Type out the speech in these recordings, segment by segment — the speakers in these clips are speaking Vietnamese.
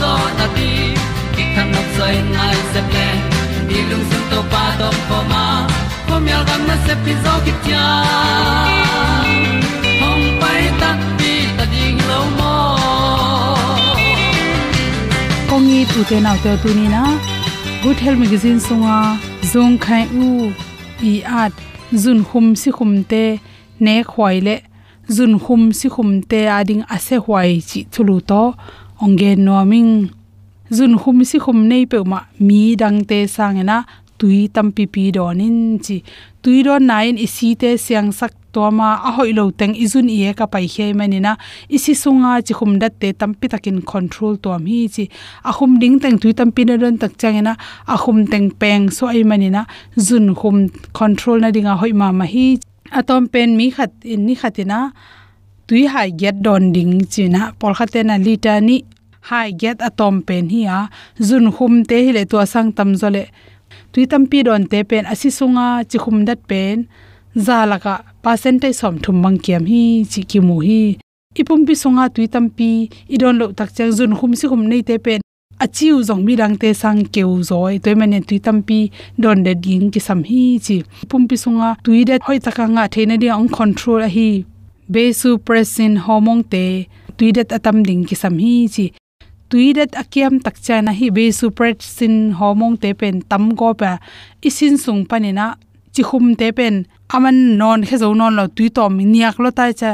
zo na ti ki kan nok sai nai se ple ni lung sun to pa to pa ma. Ko mi al gam na se pi zo ki tia hom pai ta ti ta ding lo mo kongi tu te na te tu ni na good health magazine sunga zong khai u i at zun khum si khum te ne khwai le zun khum si khum te ading ase hwai chi thulu to onge noming zun khum si khum nei pe ma mi dang te sangena tui tam pi donin chi. Tui ron nain isi te siang sak to ma a hoi lo teng izun ie ka pai he manina isi sunga chi khum dat te tampi takin control to mi chi. A khum ding teng tui tampi na ron tak changena a khum teng peng so ai manina zun khum control na dinga hoi ma ma hi. Atom pen mi khat in ni khatina tui hai get don ding china pol khatena lita ni hai get atom pen hi a zun khum te hi le to sang tam zole tui tampi don te pen asi sunga chi khum dat pen zalaka percentage som thum mang kiam hi chi ki mu hi ipum pi sunga tui tampi idon lo tak chang zun khum si khum nei te pen achiu zong mi rang te sang keu zoi toy mane tui tampi don de ding ki sam hi chi pum pi sunga tui de hoi taka nga theina dia ong control a hi vasopressin hormone te, tuidat atam ding ki sam hi chi, tuidat akiam tak chana hi vasopressin hormone te pen tam go pa isin sung panina chi khum te pen, aman non khe zo non lo tui tom niak lo tai cha,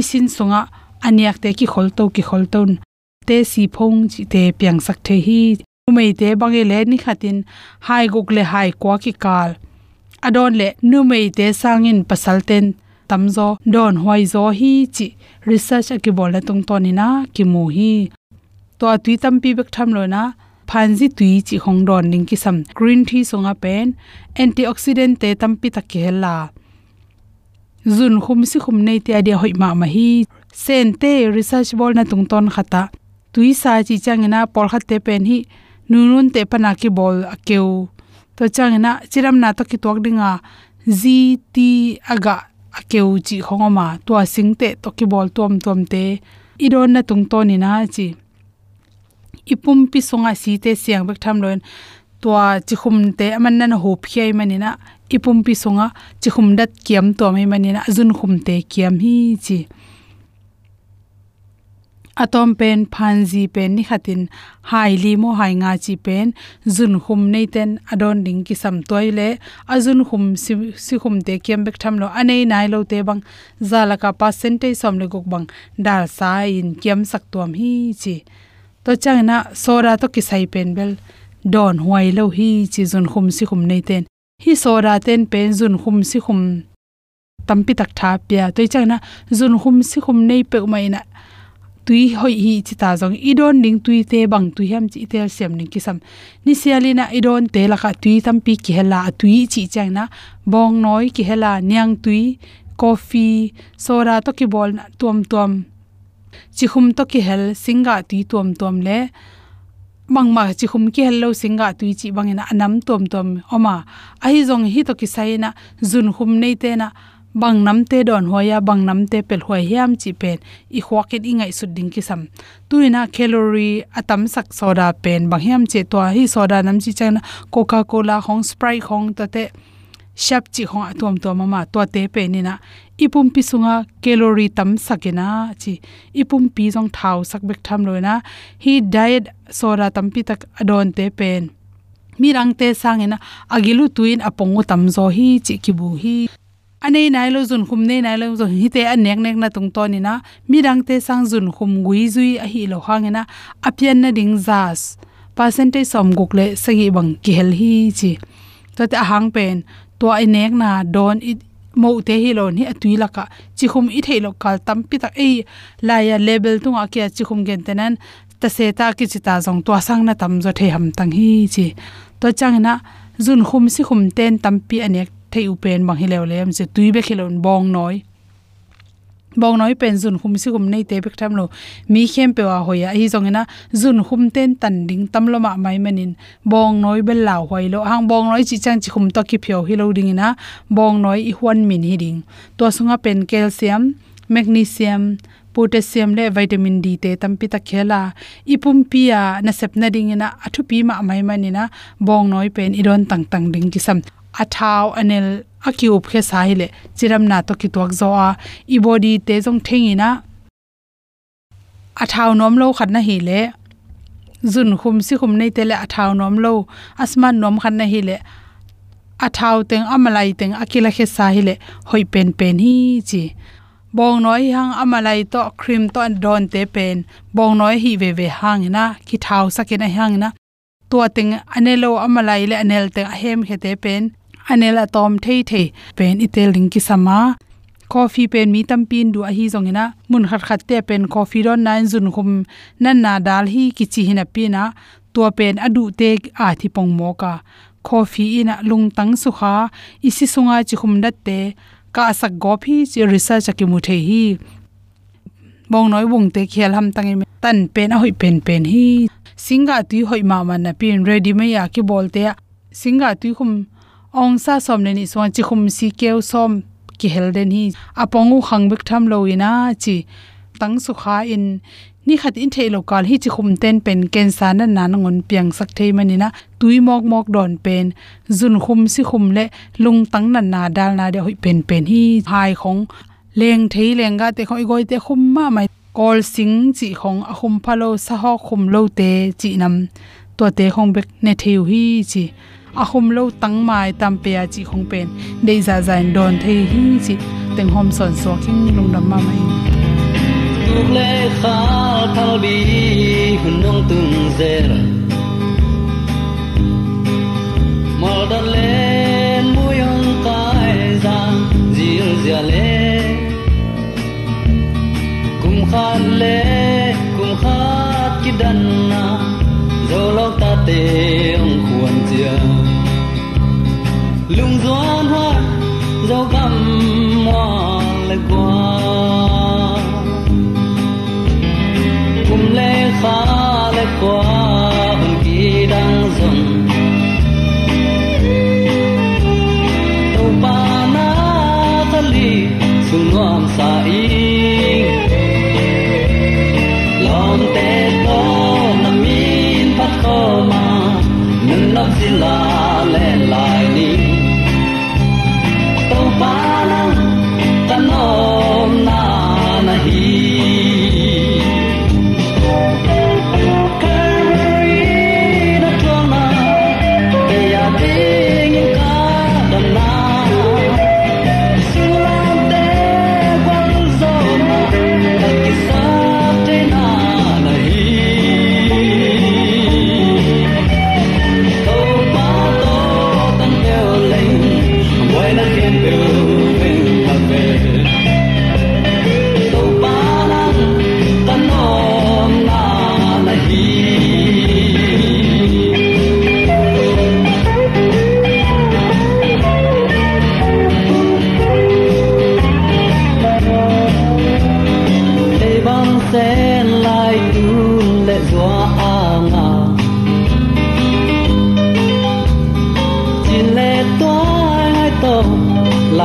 isin sunga aniak te ki khol to ki khol ton te si phong chi te piang sak the hi, umei te bangi e le ni khatin hai gok le hai kwa ki kal adon le nu mei te sangin pasalten tamzo don hoi zo hi chi research ki bol na tung to na ki mu hi. To tui tam pi bek tham lo na phanji tui chi hong don ning ki sam green tea songa pen, antioxidant te tam pi tak ke la zun khum si khum nei te adia hoi ma ma hi. Sen te research bol na tung ton khata. Tui sa chi changena por khat te pen hi, nunun te pana ki bol akeu. To changena, chiram na to ki tok dinga. Gt aga akeu chi khongoma to singte à to ki bol tom tom te idon na tung to ni na chi ipum pi songa si à te siang bek tham loin to à chi khum te aman na ho phiai mani manina ipum pi songa chi khum dat kiam to mai mani na azun khum te kiam hi chi atom pen phanji pen ni khatin, hai mo hai nga chi pen, zun khum nei ten, adon ding ki sam toile azun khum si si khum te kem bek tham lo anei nai lo te bang zala ka percentage som le gok bang, dal sa in kem sak tuam hi chi. To chang na, sora to ki sai pen bel, don huai lo hi chi zun khum si khum nei ten. Hi sora ten pen, zun khum si khum, tampi tak tha pya. To chang na, zun khum si khum nei pe mai na tui hoi hi chi ta jong idon ning tui te bang tu hem chi tel sem ning kisam. Ni sialina idon te la ka tui tam pi ki hela tui chi chang na. Bong noi ki hela nyang tui, coffee, soda to ki bol na tuam tuam. Chi khum to ki hel singa tui tuam tuam le. Mang ma chi khum ki hello singa tui chi bangena anam tuam tuam. Oma ahi jong hi to ki saina zun khum nei te na บางน้ำเตดอนหัวยาบางน้ำเตเป็ดหัวยามจีเป็ดอีควากิดอีไงสุดดิ่งกิสัมตุยนะแคลอรี่อะตัมสักโซดาเป็นบางแฮมเจตัวฮีโซดาน้ำจีจังนะโคคาโคลาของสไปร์ของตะเตชับจีของตัวมตัวมามาตัวเตเป็นนี่นะอีปุ่มปิสุงะแคลอรี่ตัมสักนะจีอีปุ่มปีจองเท้าสักเบกทำเลยนะฮีไดเอทโซดาตัมปีตักอดอนเตเป็นมีรังเตสังเนะอากิลุตุยนอปงอุตัมโซฮีจีกิบูฮี anei nai lo zun khum nei nai lo zo hi te anek nek na tung to ni na. Mi rang te sang zun khum gui zui a hi lo hangena apian na ding zas. Percentage som guk le sagi bang ki hel hi chi. To te hang pen. To ai nek na don it mo te hi lo ni atui la ka chi khum i thei lo kal tam pi tak ei. La ya label tu nga kya chi khum gen tenan ta se ta ki chi ta jong to sang na tam zo the ham tang hi chi. To chang na zun khum si khum ten tam pi anek thei u pen bang hilew lem se tui be khilon bong noi. Bong noi pen zun khum si khum nei te bek tham lo. Mi khem pe wa hoya hi zong na zun khum ten tan ding tam lo ma mai manin bong noi bel law hoi lo. Hang bong noi chi chang chi khum to ki phyo hi lo ding na bong noi i huan min hi ding. To sunga pen calcium, magnesium, potassium le vitamin d te tampi ta khela. Ipum pia na sep na ding na athu pi ma mai manina bong noi pen iron tang tang ding ki sam athau anel akiup khe sahile chiram na to ki tuak zo a i body te jong thengina athau nom lo khat na hi le zun khum si khum nei te le athau nom lo, asman nom khat na hi le athau teng amalai teng akila khe sahile hoi pen pen hi chi. Bong noi hang amalai to cream to don te pen, bong noi hi ve ve hang na ki thau sakena hang na to ting anelo amalai le anel te ahem khete pen anela tom thei thei pen itel ring ki sama coffee pen mi tam pin du a hi zongena mun khat khat te pen coffee ron nine zun khum nan na dal hi ki chi hina pina to pen adu te a thi pong mo ka coffee ina lung tang su kha. Isi sunga chi khum dat te ka sak go phi chi research ki mu the hi. Bong noi bung te khel ham tangi tan pen a hoi pen pen hi. Singa tu hoi ma man na pin ready me ya ki bolte singa tu khum ong sa som ne ni so chi khum si keu som ki helden hi. Apongu khangbek tham lo ina chi tang su kha in. Ni khat in thei lokal hi chi khum ten pen ken sa na nan ngon piang sak thei manina tui mok mok don pen. Zun khum si khum le lung tang na na dal na de hoi pen pen hi. Hai khong leng thei lenga te khoi goi te khum ma mai. Kol sing chi khong a khum phalo sa ho khum lo te chi nam. To te khong bek ne theu hi chi ahom lo tang mai tam pe a chi khong pen dei za zain don thei hi chi teng hom son so king lung dam ma mai tuk le kha thal bi hun nong tung zer mal dan le mu yong kai za zir zia le kum khan le kum khat ki dan na zo lok ta te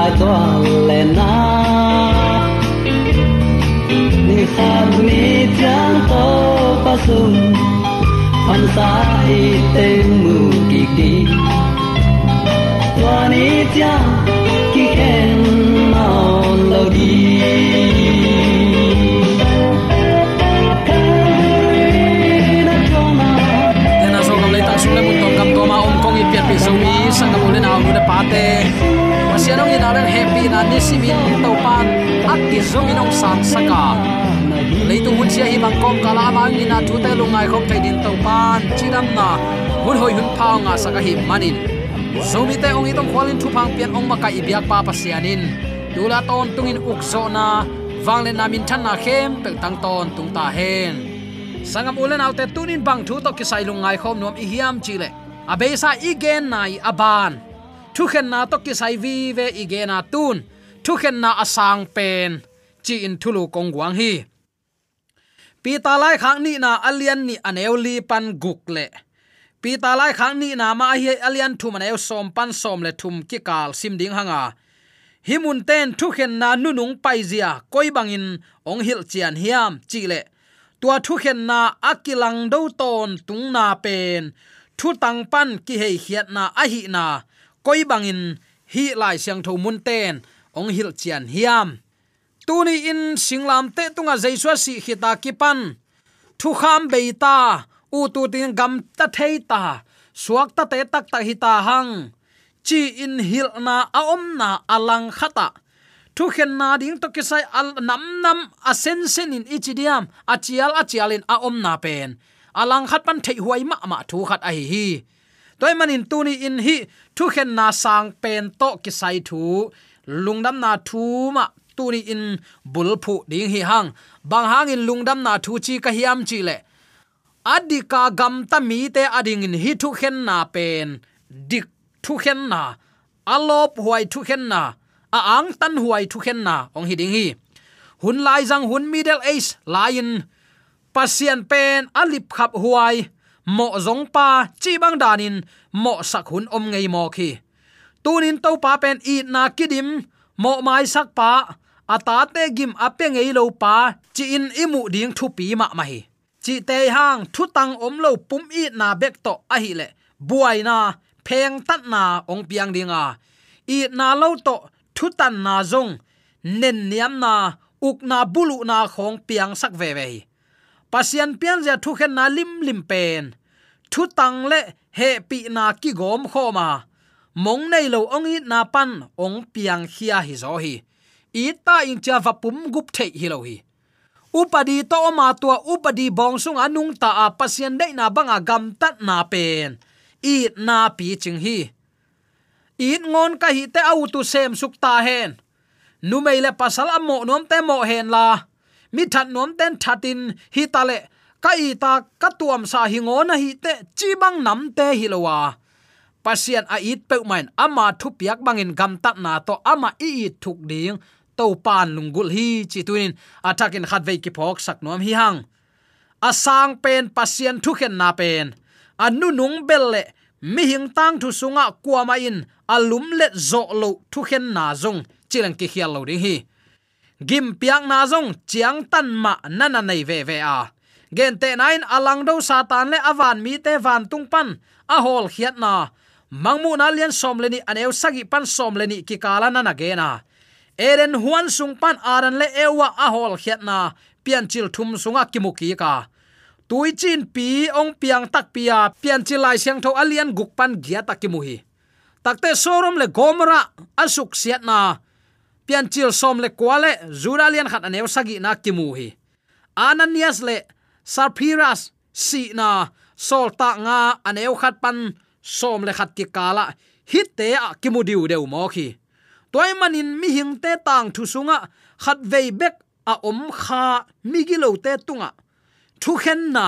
lại toa na. Ni kham ni chang tô pa sum pan sa i te mu ki ki ni chang na nisimin to pan ak ki zong inong san saka leitu hun siya hi bang kom kala ma ni na thu te lungai din to pan chiram na hun hoy hun pao nga saka hi manin tay ong itong kwalin tupang pian ong maka ibyak pa pasianin dula ton tungin ukso na vanglen namin chan na khem pe tang ton tung ta hen sangam ulen autte tunin bang thu to kisai ngai khom nom ihiam hiam chile abesa igen nai aban thu khen na to kisai vi ve igena tun. Thu khen na asang pen. Chi in thulu kong guang hi. Pi ta lai khang ni na alian ni aneu li pan guk le. Pi ta lai khang ni na ma hi alian thu maneu som pan som le thum ki kal sim ding hanga. Himun ten thu khen na nunung pai zia koi bangin ong hil chian hiam chi le. Tua thu khen na akilang do ton tung na pen. Thu tang pan ki hei hiat na a hi na koi bangin hi lai siang tho mun ten, ong hil chian hiam. Tuni in singlam te tunga jaiswa si khita kipan. thu kham beita u tu tin gam ta theita suak ta te tak ta hita hang. Chi in hil na a om na alang khata thu khen na ding to kisai al nam nam a sen sen in ichidiam a achialin a in a om na pen. Alang khat pan thei huai ma ma thu khat a hi hi toy manin tuni in hi, thu khen na sang pen to kisai thu lungdam na thu ma tuni in bulphu ding hi hang, bang hang in lungdam na thu chi ka hiam chi le. Adika gam ta mi te ading in hi thu khen na pen, dik thu khen na alop huai thu khen na, a ang tan huai thu khen na, ong hi ding hi. Hun lai jang hun middle age lion, pasien pen alip khap huai mo zong pa chi bang danin mo sak hun om ngei mo khi tunin to pa pen i na kidim mo mai sak pa ata te gim ape ngei lo pa, chi in imu ding thu pi ma ma hi chi te hang thu tang om lo pum i na bek to a hi le buai na, pheng tat na ong piang dinga i na lo to thu tan na zong, nen niam na, uk na bulu na khong piang sak ve ve pasian pian ja thu khen na lim lim pen. Thu tang le he pi na ki gom kho ma mong nei lo ong i na pan ong piang khia hi zo hi. I ta in cha va pum gup the hi lo hi. Upadi to ma tua upadi bong sung anung ta a pasien dei na banga gam tat na pen. I na pi ching hi. In ngon ka hi te au tu sem suk ta hen. Nu mei le pasal amo nom te mo hen la mi that nom ten thatin hi ta le ka i ta ka tuam sa hi ngona hi te chi bang nam te hi lowa pasien a it pe main ama thu piak bangin gam tat na to ama i i thuk ding. To pan lungul hi chi tuin. Atakin khat ve ki phok sak nom hi hang. Asang pen pasien thu khen na pen. Anu nung bel le. Mi hing tang thu sunga kwama in. Alum let zo lo thu khen na zong. Chilang ki khial lo ding hi gim piang na zong, chiang tan ma nana nei ve ve a. Gen te nain alang do satan le avan mi te van tung pan, a hol khiat na. Mangmu na lian som leni aneu sagi pan som leni ki kala na ge na. Eren huan sung pan aran le ewa a hol khiat na. Pian chil thum sunga kimuki ka. Tui chin pi, ong piang tak pia pian chilai siang tho alian guk pan gia takimuhi takte sorom le gomra asuk siat na pian chil som le kwale zuralian khat anew sagi na kimu hi. Ananias le, sarpiras si na sol ta nga anew khat pan som le khat ki kala hit te a kimu diu deu mo khi. Toy manin mi hing te tang thu sunga, khat vei bek a om kha mi gi lo te tunga. Thu khen na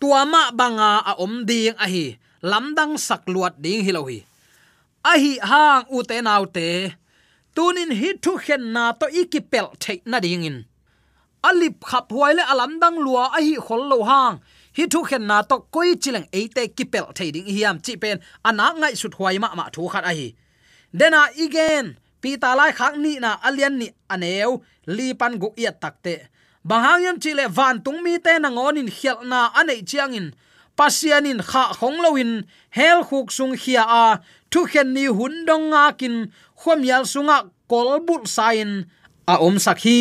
tuama banga a om ding a hi lamdang sak luat ding hi lo hi. A hi hang u te nau te tunin hi thu khen na to ikipel thei na ding in. Alip khap huai le alam dang lua a hi khol lo hang. Hi thu khen na to koi chilang eite kipel thei ding hiam chi pen. Ana ngai sut huai ma ma thu khat a hi. Dena igen pi ta lai khak ni na alian ni aneu, li pan gu ia takte bahang yam chile van tung mi te na ngonin khial na anei pasian pasianin kha khong loin hel khuk sung khia a thu khen ni hun dong nga kin khom yal sunga kolbul sain a om sakhi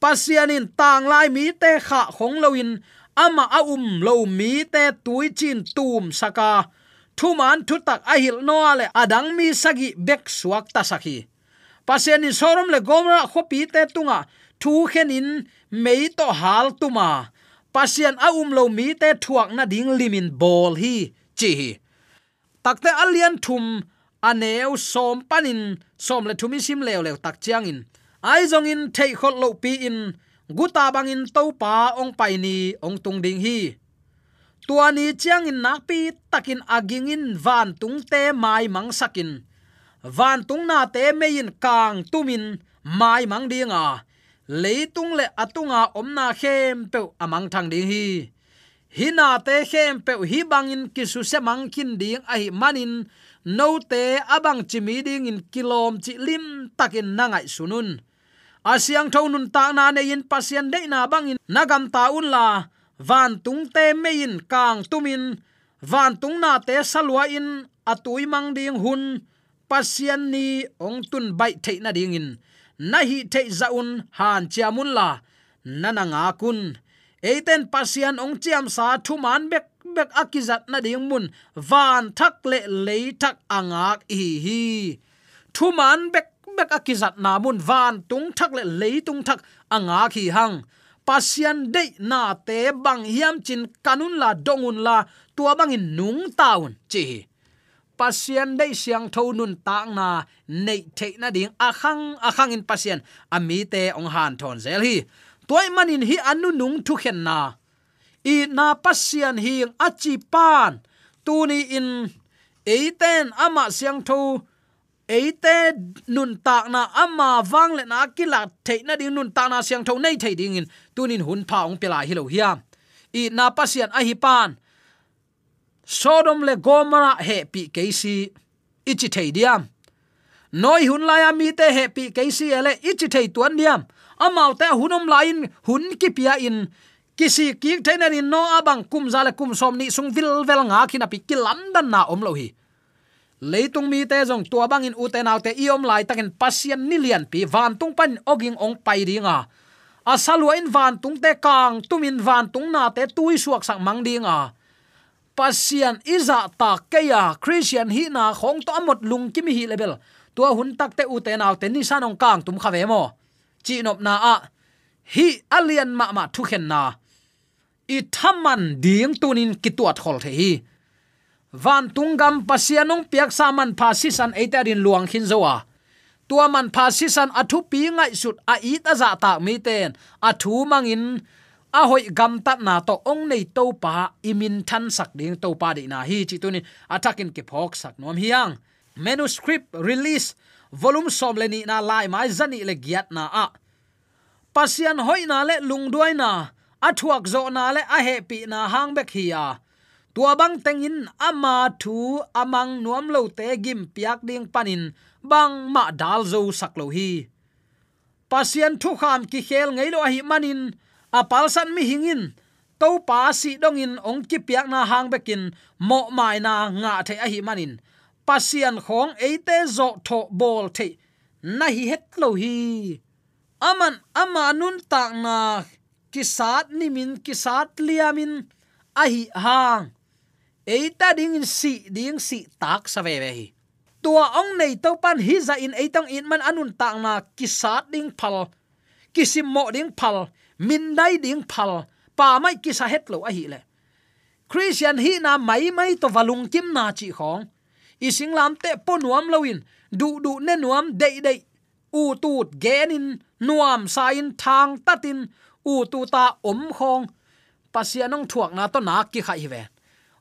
pasianin tang lai mi te kha khong loin ama a um lo mi te tui chin tum saka. Thu man thu tak a hil no ale adang mi sagi bek suak ta sakhi pasianin sorom le gomra khopi te tunga, thu khenin mei to hal tuma. Pasian a um lo mi te thuak na ding limin bol hi, chi takte alian thum aneu som panin, som le thumi sim lew lew tak chiang in ai jong in thei khot lo pi in guta bang in to pa ong pai ni ong tung ding hi. Tua ni chiang in nak pi takin aging in van tung te mai mang sakin. Van tung na te me in kang tumin, mai mang dinga. Leitung le atunga omna khem pe amang thang ding hi hina te khem pe hi bangin kisu se mangkin ding ai manin, no te abang chimi ding in kilom chi lim takin nangai sunun. Asyang thonun ta na ne in pasien de na bangin nagam ta un la, van tung te me in kang tumin van tung na te salwa in atui mang ding hun, pasien ni ong tun bai the na ding in. Na hi the zaun han chiamun la nana nga kun eiten pasian ong chiam sa thu man bek bek akizat na ding mun, van thak le le thak angak hi hi. Thu man bek bek akizat na mun, van tung thak le le tung thak angak hi hang. Pasian de na te bang hiam chin kanun la dongun la tua bangin nung taun chi pasian de siang tho nun ta na nei the na ding akhang akhang in pasian ami te ong han thon zel hi toy manin hi anu nung thu khen na. I na pasian hi achi pan. Tu ni in eiten ama siang tho. Eite nun tak na ama wang le na kila the na ding nun ta na siang tho nei thei ding in. Tunin hun pha ong pela hi lo hiam i na pasian a hi pan. Sodom le gomara he pi keisi ichi thei diam. Noi hun la ya mi te he pi keisi ele ichi thei tuan diam amau te hunom lain hun ki pia in. Kisi ki thaina in no abang kum zale kum som ni sung vil vel nga khina pi kilam dan na om lo hi. Leitung mi te jong tua bang in uten autte iom lai takin pasien nilian pi van tung pan oging ong pai ringa asalua in van tung te kang tumin van tung na te tui suak sak mang dinga pasian iza ta keya christian hi na khong to amot lung kimi hi level tua hun tak te uten autte ni sanong kang tum khave mo chi nop na a. Hi alian ma ma thu khen na. I thaman ding tunin kituat khol the hi. Van tunggam pasianong piak saman phasisan eitarin luang khin zowa. Tua man phasisan athu pi ngai sut a i ta za ta mi ten. Athu mangin a hoi gam tat na to ong nei to pa imin than sak ding to pa de na hi chi tunin. Atakin ke phok sak nom hiang. Manuscript release volume som le ni na lai mai zani le giat na a. Pasian hoi na le lung duai na athuak zo na le a he pi na hang bek hi a. Tua bang tengin ama thu amang nuam lo te gim piak ding panin, bang ma dal zo sak lo hi. Pasian thu kham ki khel ngei lo hi manin apal san mi hingin to pa si dongin ong ki piak na hang bekin, mo mai na nga the a hi manin pasian khong eite zo tho bol the. Na hi het lo hi. Aman ama nun tak na kisat nimin kisat liamin hi hang. Eita ding si ding si tak sa ve ve hi. Tua ong nei to pan hi za in eitang in man anun tak na kisat ding phal. Kisim mo ding phal, min dai ding phal. Pa mai kisa het lo a hi le. Christian hi na mai mai to valung kim na chi khong ising lam te po nuam loin du du ne nuam dei dei. U tut genin nuam sain thang tatin u tu ta om khong. Pasianong thuak na to na ki khai ve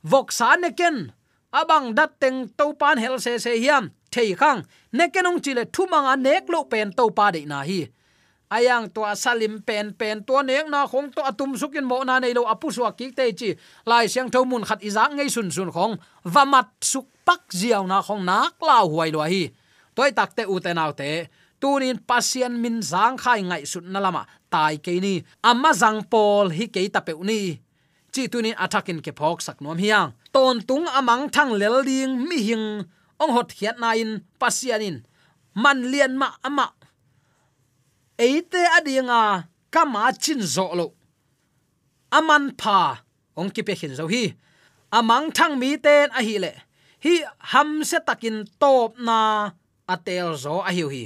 vok sa ne ken. Abang dat teng to pan hel se se hiam. Thei khang. Ne kenong chile thumanga nek lo pen to pa de na hi. Ayang to salim pen pen to nek na khong to atum sukin mo na nei lo apu suak ki te chi. Lai siang tho mun khat izang ngei sun sun khong. Vamat suk pak ziaw na khong nak la huai lo hi. Toy tak te u te naw te, tunin pasien min zang khai ngai sut na lama, tai ke ni. Amma zang pol hi ke ta pe ni. Chi tunin attacking ke phok sak nom hiang. Ton tung amang thang lel ding mi hing, ong hot khiat na in pasianin man lian ma ama. Eite adinga kama chin zo lo. Aman pha, ong ki pe hin zo hi. Amang thang mi ten a hi le hi ham se takin top na atel zo a hiu hi.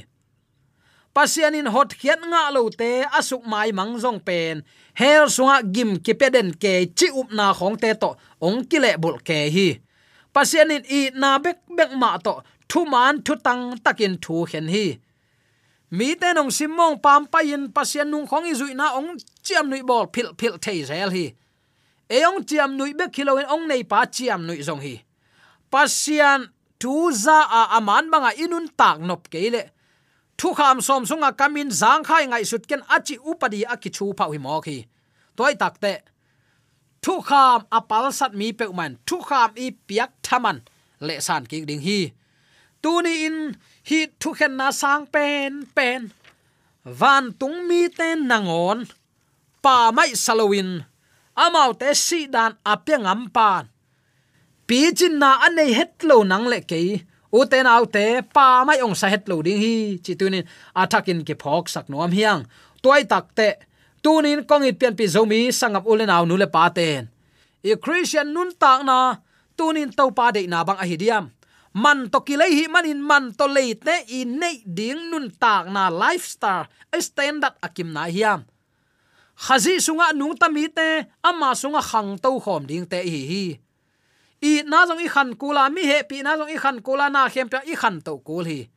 Pasianin hot khiat nga lo te asuk mai mang jong pen. Hel sunga gim ki peden ke chi up na khong te to ong ki le bul ke hi. Pasianin i na bek bek ma to thu man thu tang takin thu hen hi. Mi te nong simong pam pa in pasian nung khong i zui na ong chiam nui bol phil phil thei zel hi. E ong chiam nui bek kilo in ong nei pa chiam nui zong hi pasian tuza a aman banga inun tak nop ke le thu kham som sunga kamin zang khai ngai sut ken achi upadi akichu phau hi mo khi. Toy takte thu kham apal sat mi pe man thu kham i piak thaman. Le san ki ding hi. Tu ni in hi thu khen na sang pen pen. Van tung mi ten nangon. Pa mai salowin amau te si dan apyang ampan pi chin na anei het lo nang le ke uten autte pa mai ong sa het lo ding hi. Chi tunin athakin ke phok sak nom hiang. Toy takte tunin kong it pian pi zomi sangap ulen aw nu le pa ten. E christian nun tak na tunin to pa de na bang a hidiam man to kilei hi manin man to leite i nei ding nun tak na lifestyle standard akim na hiam. Khazi sunga nung tamite ama sunga khang to khom ding te hi hi i na jong i khan kula mi he, pi na jong i khan kula na khem pe i khan to kul hi.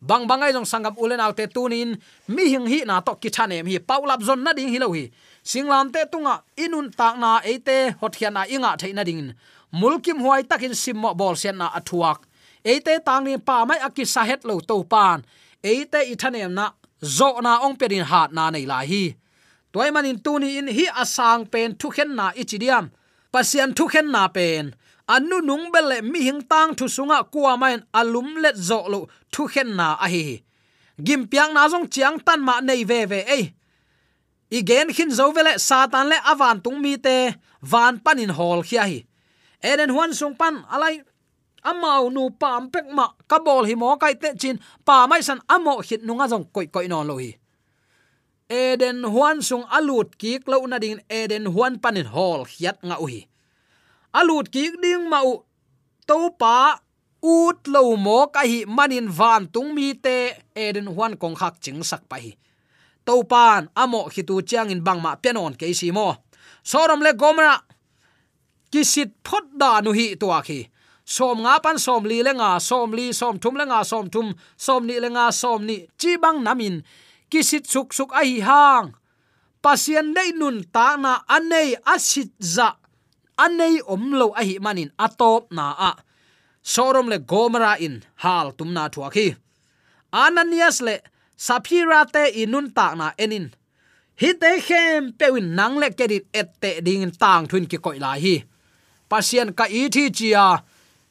Bang bangai jong sangam ulen autte tunin, mi hing hi na to ki thanem hi. Paulap zon na ding hi lo hi. Singlam te tunga, inun tak na ate hot hian na inga theina ding. Mulkim huai takin simmo bol sen na athuak. Ate tang ni pa mai aki sahet lo to pan. Ate i na, zo na ong perin hat na nei la hi. Toy manin tuni in hi asang pen thu khen na ichidiam. Pasian thu khen na pen anu nung bele mi hing tang thu sunga kwa main alum let zo lo thu khen na a hi. Gim piang na jong chiang tan ma nei ve ve, ei. Igen khin zo vele satan le avan tung mi te, van panin hol khia hi. Eden huan sung pan alai amau nu pam pek ma ka bol hi mo kai te chin, pa mai san amo hit nunga jong koi koi non lo hi. Eden huan sung alut kik lo na ding eden huan panin hol hiat nga hi alut ki ding ma u to pa ut lo mo ka hi manin van tung mi te eden huan kong khak ching sak pa hi to pan amo khitu chiang in bang ma pianon ke si mo. Sorom le gomra kisit phot da nu hi to khi. Som nga pan som li le nga, som li, som thum le nga, som thum, som ni le nga, som ni. Chi bang namin kisit suk suk ai hang. Pasien dei nun ta na anei asit za anei om lo a hi manin atop na a. Sorom le gomara in hal tum na thua khi. Ananias le sapira te inun ta na enin. Hi te khem pewin nang le kedit ette ding tang thun ki koi la hi. Pasien ka i thi chia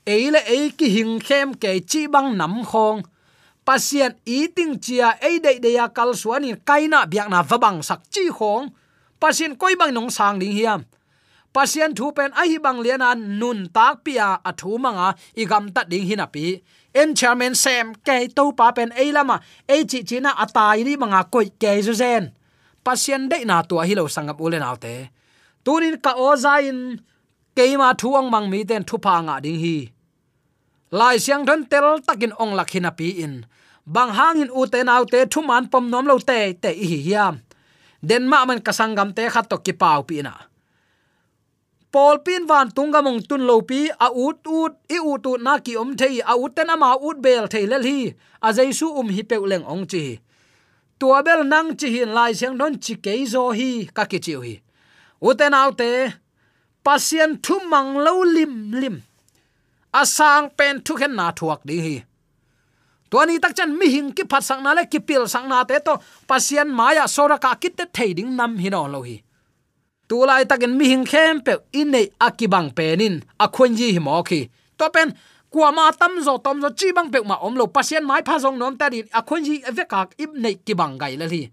eile ei ki hing khem ke chi bang nam khong. Pasien eating chia ei de de ya kal suani kaina biak na vabang sak chi khong. Pasien koi bang nong sang ding hiam pasien thu pen a hi bang lian an nun tak pia a thu manga igam ta ding hina pi. En chairman sem ke to pa pen e lama e chi china atai ri manga koi ke zu zen. Pasien de na tua hi lo sangam ulen autte tunin ka ozain keima thuang mang mi ten thu pa nga ding hi. Lai siang thon tel takin ong lakhina pi in. Bang hangin u te nau te thu man pom nom lo te te hi hiam. Den ma man kasangam te khat to ki pau pi na. Paul pin van tunga mong tun lo pi, a ut ut, i ut ut na ki om thei, a ut ten ama ut bel thei lel hi, a jaisu um hi pe leng ong chi. Tua bel nang chi hin lai siang don chi ke zo hi, ka ki chi hi. Uten autte pasien thu mang lo lim lim Sang pen thu khen na thuak di hi. Tuani tak chan mi hing ki phat sang na le ki pil sang na te to, pasien maya sora kit te thei ding nam hi no lo hi tu lai takin mi hing khem pe in nei akibang penin. Akhon ji hi mo khi to pen kwa ma tam zo, tom zo chi bang pe ma om lo pasien mai pha zong nom ta din akhon ji eveka ip nei ki bang gai le hi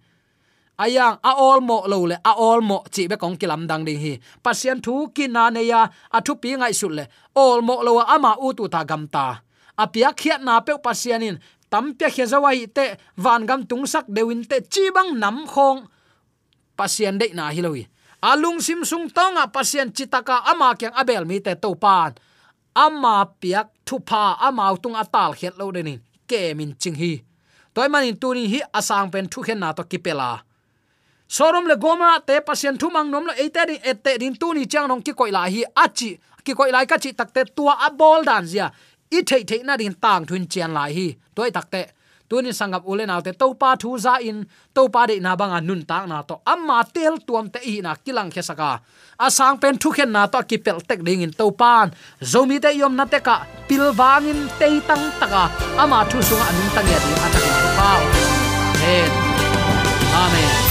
ayang a all mo lo le, a all mo chi be kong kilam dang ding hi. Pasien thu ki na ne ya, a thu pi ngai su le. All mo lo ama u tu ta gam ta. A pia khiat na pe pasien in. Tam pe khia zawai te, van gam tung sak dewin te chi bang nam khong. Pasien de na hi loi alung sim sung tonga pasien chitaka ama kyang abel mi te to pan ama piak thu pa ama tung atal khet lo denin ke min ching hi. Toy manin tuni hi asang pen thu khen na to kipela. Sorom le goma te pasien thumang nom lo ate din ate din tu ni chang nong ki koi la hi achi, ki koi lai ka chi takte tua a bol dan zia. I thei thei na din tang thun chen lai hi. Toy takte tunin sangap ulen alte to pa thu za in to pa de na banga nun tak na to. Amma tel tuam te i na kilang khe saka. Asang pen thu khen na to ki pel tek ding in to pan zomi te yom na te ka, pil wangin te tang taka. Ama thu sunga anung tang ya di atak pa amen. Amen.